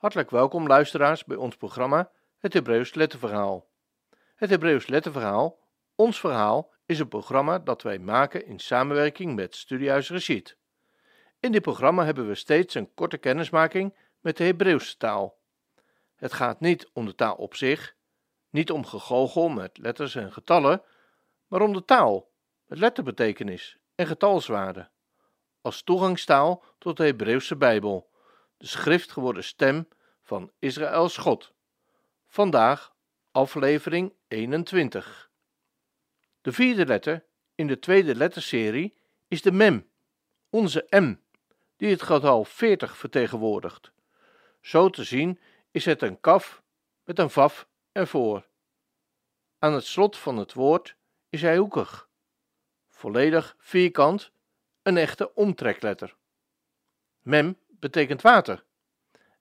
Hartelijk welkom luisteraars bij ons programma Het Hebreeuws Letterverhaal. Het Hebreeuws Letterverhaal, ons verhaal, is een programma dat wij maken in samenwerking met Studiehuis Rashid. In dit programma hebben we steeds een korte kennismaking met de Hebreeuwse taal. Het gaat niet om de taal op zich, niet om gegogel met letters en getallen, maar om de taal, met letterbetekenis en getalswaarde, als toegangstaal tot de Hebreeuwse Bijbel de schrift geworden stem van Israëls God. Vandaag aflevering 21. De vierde letter in de tweede letterserie is de mem, onze m, die het getal 40 vertegenwoordigt. Zo te zien is het een kaf met een vaf ervoor. Aan het slot van het woord is hij hoekig, volledig vierkant, een echte omtrekletter. Mem betekent water.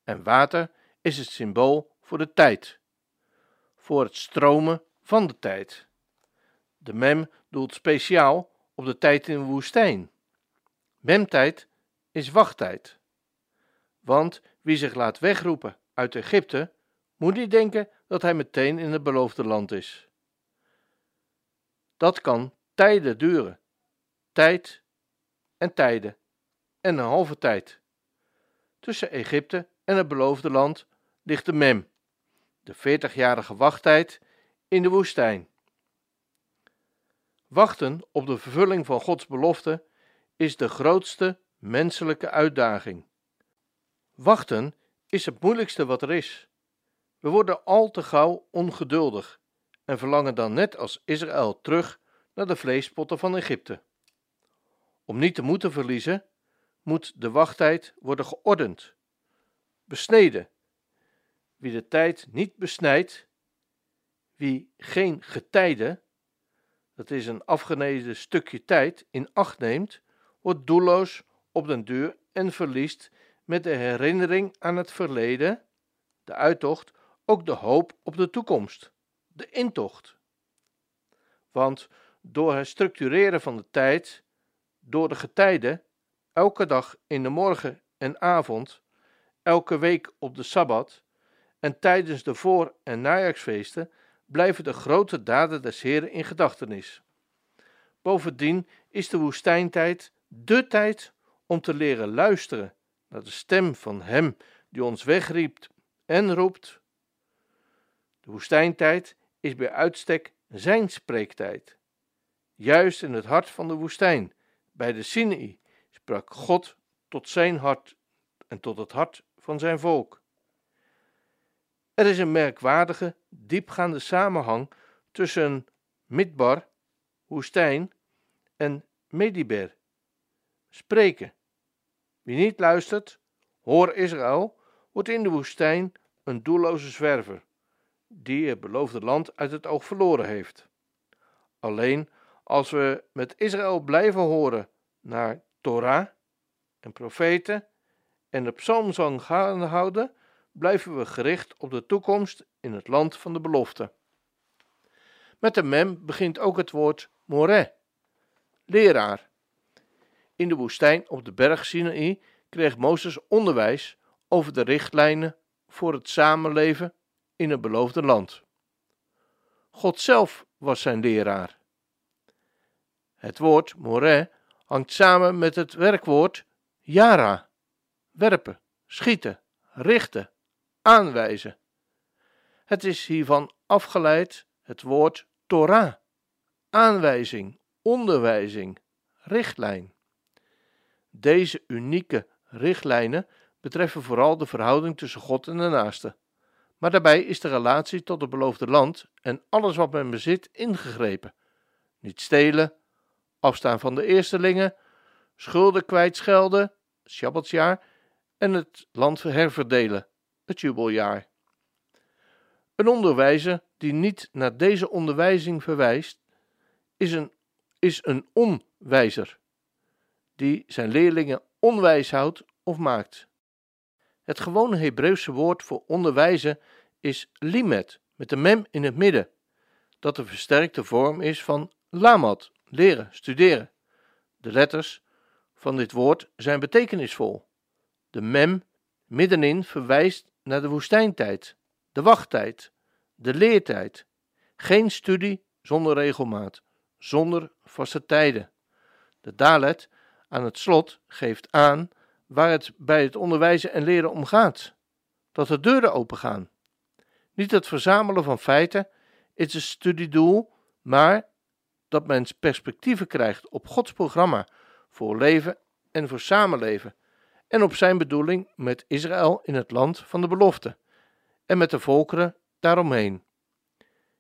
En water is het symbool voor de tijd, voor het stromen van de tijd. De mem doelt speciaal op de tijd in de woestijn. Memtijd is wachttijd. Want wie zich laat wegroepen uit Egypte, moet niet denken dat hij meteen in het beloofde land is. Dat kan tijden duren. Tijd en tijden en een halve tijd. Tussen Egypte en het beloofde land ligt de Mem, de veertigjarige wachttijd in de woestijn. Wachten op de vervulling van Gods belofte is de grootste menselijke uitdaging. Wachten is het moeilijkste wat er is. We worden al te gauw ongeduldig en verlangen dan net als Israël terug naar de vleespotten van Egypte. Om niet te moeten verliezen, moet de wachttijd worden geordend, besneden. Wie de tijd niet besnijdt, wie geen getijde, dat is een afgeneden stukje tijd, in acht neemt, wordt doelloos op den duur en verliest met de herinnering aan het verleden, de uittocht, ook de hoop op de toekomst, de intocht. Want door het structureren van de tijd, door de getijden, elke dag in de morgen en avond, elke week op de sabbat en tijdens de voor- en najaarsfeesten blijven de grote daden des Heren in gedachtenis. Bovendien is de woestijntijd de tijd om te leren luisteren naar de stem van Hem die ons wegriept en roept. De woestijntijd is bij uitstek zijn spreektijd. Juist in het hart van de woestijn, bij de Sinai, sprak God tot zijn hart en tot het hart van zijn volk. Er is een merkwaardige, diepgaande samenhang tussen Midbar, woestijn, en Mediber, spreken. Wie niet luistert, hoor Israël, wordt in de woestijn een doelloze zwerver, die het beloofde land uit het oog verloren heeft. Alleen als we met Israël blijven horen naar Torah en profeten en de psalmzang gaande houden, blijven we gericht op de toekomst in het land van de belofte. Met de mem begint ook het woord moreh, leraar. In de woestijn op de berg Sinaï kreeg Mozes onderwijs over de richtlijnen voor het samenleven in het beloofde land. God zelf was zijn leraar. Het woord moreh hangt samen met het werkwoord yara, werpen, schieten, richten, aanwijzen. Het is hiervan afgeleid het woord Torah, aanwijzing, onderwijzing, richtlijn. Deze unieke richtlijnen betreffen vooral de verhouding tussen God en de naaste. Maar daarbij is de relatie tot het beloofde land en alles wat men bezit ingegrepen. Niet stelen, afstaan van de eerstelingen, schulden kwijtschelden, Shabbatsjaar en het land herverdelen, het jubeljaar. Een onderwijzer die niet naar deze onderwijzing verwijst, is een, is een onwijzer, die zijn leerlingen onwijs houdt of maakt. Het gewone Hebreeuwse woord voor onderwijzen is limet, met de mem in het midden, dat de versterkte vorm is van lamat, leren, studeren. De letters van dit woord zijn betekenisvol. De mem middenin verwijst naar de woestijntijd, de wachttijd, de leertijd. Geen studie zonder regelmaat, zonder vaste tijden. De Dalet aan het slot geeft aan waar het bij het onderwijzen en leren om gaat: dat de deuren opengaan. Niet het verzamelen van feiten is het studiedoel, maar dat men perspectieven krijgt op Gods programma voor leven en voor samenleven en op zijn bedoeling met Israël in het land van de belofte en met de volkeren daaromheen.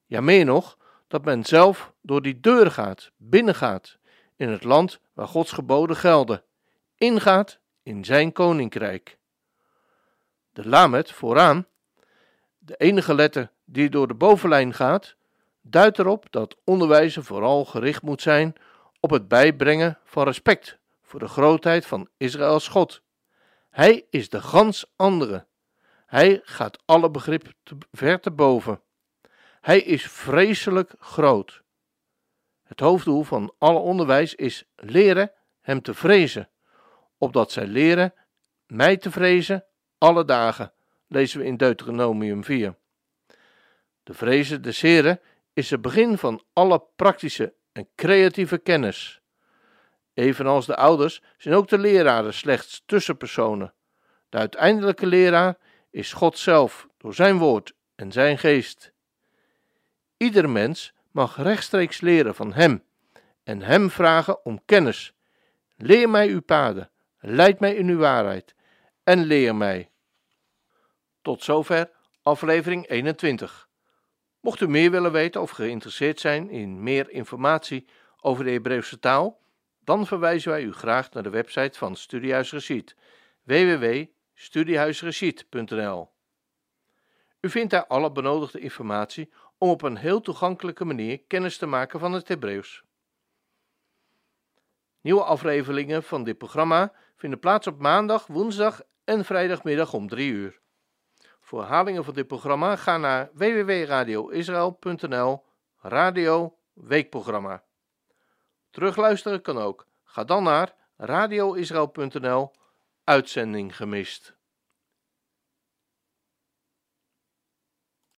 Ja, meer nog, dat men zelf door die deur gaat, binnengaat in het land waar Gods geboden gelden, ingaat in zijn koninkrijk. De lamet vooraan, de enige letter die door de bovenlijn gaat, duidt erop dat onderwijzen vooral gericht moet zijn op het bijbrengen van respect voor de grootheid van Israëls God. Hij is de gans andere. Hij gaat alle begrip ver te boven. Hij is vreselijk groot. Het hoofddoel van alle onderwijs is leren hem te vrezen, opdat zij leren mij te vrezen alle dagen, lezen we in Deuteronomium 4. De vrezen des Heren is het begin van alle praktische en creatieve kennis. Evenals de ouders zijn ook de leraren slechts tussenpersonen. De uiteindelijke leraar is God zelf door zijn woord en zijn geest. Ieder mens mag rechtstreeks leren van Hem en Hem vragen om kennis. Leer mij uw paden, leid mij in uw waarheid en leer mij. Tot zover aflevering 21. Mocht u meer willen weten of geïnteresseerd zijn in meer informatie over de Hebreeuwse taal, dan verwijzen wij u graag naar de website van Studiehuis www.studiehuisreciet.nl. U vindt daar alle benodigde informatie om op een heel toegankelijke manier kennis te maken van het Hebreeuws. Nieuwe afleveringen van dit programma vinden plaats op maandag, woensdag en vrijdagmiddag om 3 uur. Voor herhalingen van dit programma ga naar www.radioisrael.nl Radio Weekprogramma. Terugluisteren kan ook. Ga dan naar radioisrael.nl Uitzending gemist.